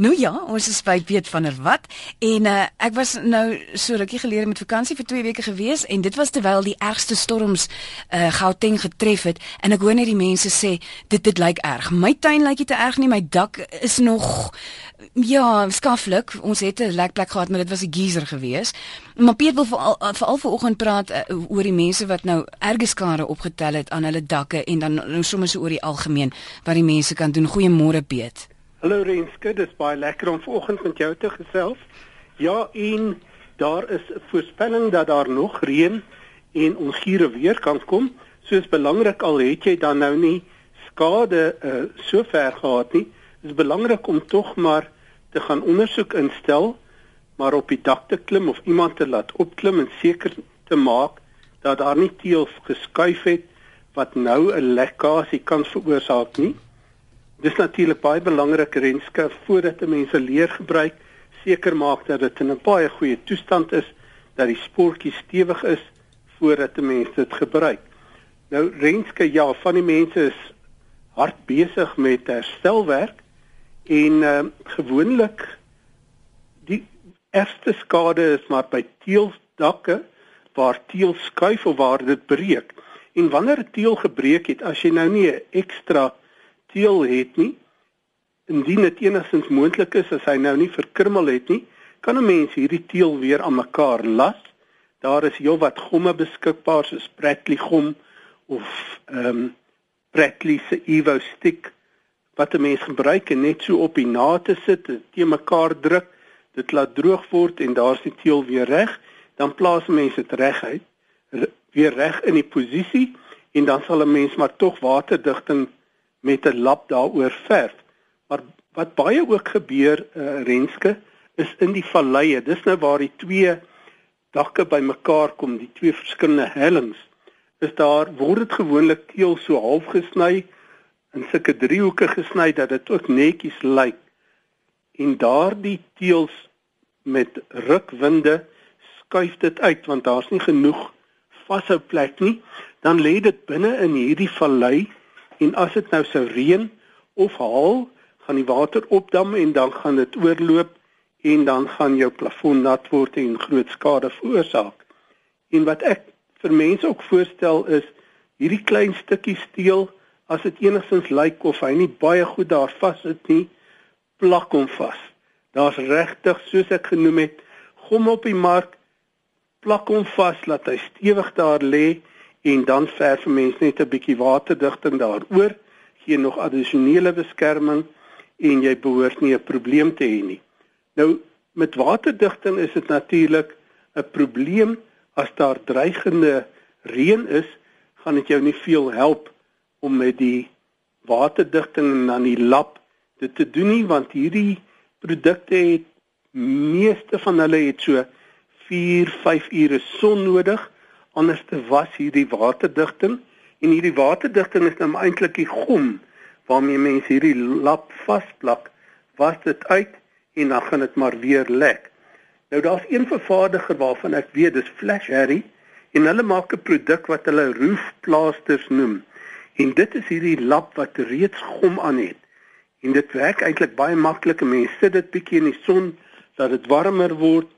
Nou ja, ons is by Piet van der Walt en uh, ek was nou so rukkie gelede met vakansie vir 2 weke gewees en dit was terwyl die ergste storms uh, Gauteng getref het en ek hoor net die mense sê dit dit lyk erg. My tuin lyk nie te erg nie, my dak is nog ja, skaflik. Ons het 'n lekplek gehad, maar dit was 'n geyser gewees. Maar Piet wil veral veral vanoggend praat uh, oor die mense wat nou erge skade opgetel het aan hulle dakke en dan nou sommer so oor die algemeen wat die mense kan doen. Goeiemôre Piet. Hallo Renske, dit is baie lekker om vanoggend met jou te gesels. Ja, en daar is 'n voorspelling dat daar nog reën en ongure weer kan kom. Soos belangrik al het jy dan nou nie skade uh, so ver gehad nie. Dit is belangrik om tog maar te gaan ondersoek instel, maar op die dak te klim of iemand te laat opklim en seker te maak dat daar nie teëls geskuif het wat nou 'n lekkasie kan veroorsaak nie. Dis natuurlik baie belangrik renske voordat mense leer gebruik, seker maak dat dit in 'n baie goeie toestand is, dat die spoortjie stewig is voordat 'n mens dit gebruik. Nou renske ja, van die mense is hard besig met herstelwerk en uh, gewoonlik die ergste skade is maar by teeldakke waar teel skuif of waar dit breek. En wanneer 'n teel gebreek het, as jy nou nie 'n ekstra teel het nie. Indien dit enigstens moontlik is as hy nou nie verkrummel het nie, kan 'n mens hierdie teel weer aan mekaar las. Daar is heelwat gomme beskikbaar soos Pratley gom of ehm um, Pratley se Evo stick wat 'n mens gebruik en net so op die nate sit, te mekaar druk, dit laat droog word en daar's die teel weer reg, dan plaas 'n mens dit reguit weer reg in die posisie en dan sal 'n mens maar tog waterdigting met 'n lap daaroor verf. Maar wat baie ook gebeur uh, Renske is in die valleie. Dis nou waar die twee dakke bymekaar kom, die twee verskillende hellings. Is daar word dit gewoonlik teel so half gesny in sulke driehoeke gesny dat dit ook netjies lyk. En daardie teels met rukwinde skuif dit uit want daar's nie genoeg vashou plek nie. Dan lê dit binne in hierdie vallei en as dit nou sou reën of haal, gaan die water opdam en dan gaan dit oorloop en dan gaan jou plafon nat word en groot skade veroorsaak. En wat ek vir mense ook voorstel is hierdie klein stukkie steel as dit enigstens lyk of hy nie baie goed daar vas sit nie, plak hom vas. Daar's regtig soos ek genoem het, gom op die mark, plak hom vas laat hy stewig daar lê en dan verf mens net 'n bietjie waterdigting daaroor, gee nog addisionele beskerming en jy behoort nie 'n probleem te hê nie. Nou met waterdigting is dit natuurlik 'n probleem. As daar dreigende reën is, gaan dit jou nie veel help om met die waterdigting en dan die lap dit te doen nie want hierdie produkte het meeste van hulle het so 4, 5 ure son nodig anders te was hierdie waterdigting. En hierdie waterdigting is nou eintlik die gom waarmee mense hierdie lap vasplak. Was dit uit en dan gaan dit maar weer lek. Nou daar's een vervaardiger waarvan ek weet dis Flash Harry en hulle maak 'n produk wat hulle roof plasters noem. En dit is hierdie lap wat reeds gom aan het. En dit werk eintlik baie maklik. Mense sit dit bietjie in die son dat dit warmer word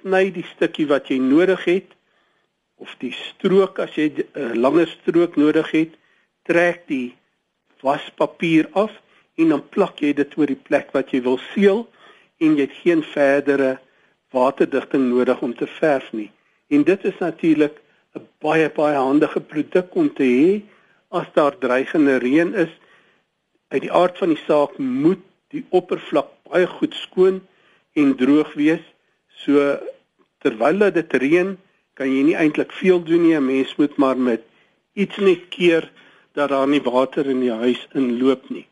sny die stukkie wat jy nodig het of die strook as jy 'n uh, langer strook nodig het, trek die waspapier af en dan plak jy dit oor die plek wat jy wil seël en jy het geen verdere waterdigting nodig om te verf nie. En dit is natuurlik 'n baie baie handige produk om te hê as daar dreigende reën is. Uit die aard van die saak moet die oppervlak baie goed skoon en droog wees. So terwyl dit reën, kan jy nie eintlik veel doen nie. 'n Mens moet maar met iets net keer dat daar nie water in die huis inloop nie.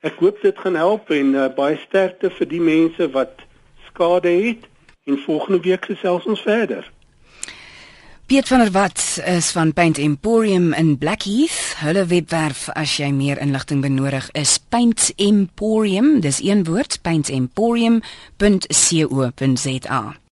Ek hoop dit gaan help en uh, baie sterkte vir die mense wat skade het en volgende week gesels ons verder. Piet van der Walt is van Paint Emporium in Blackheath. Hulle webwerf as jy meer inligting benodig is Paint Emporium, dis een woord, paintemporium.co.za.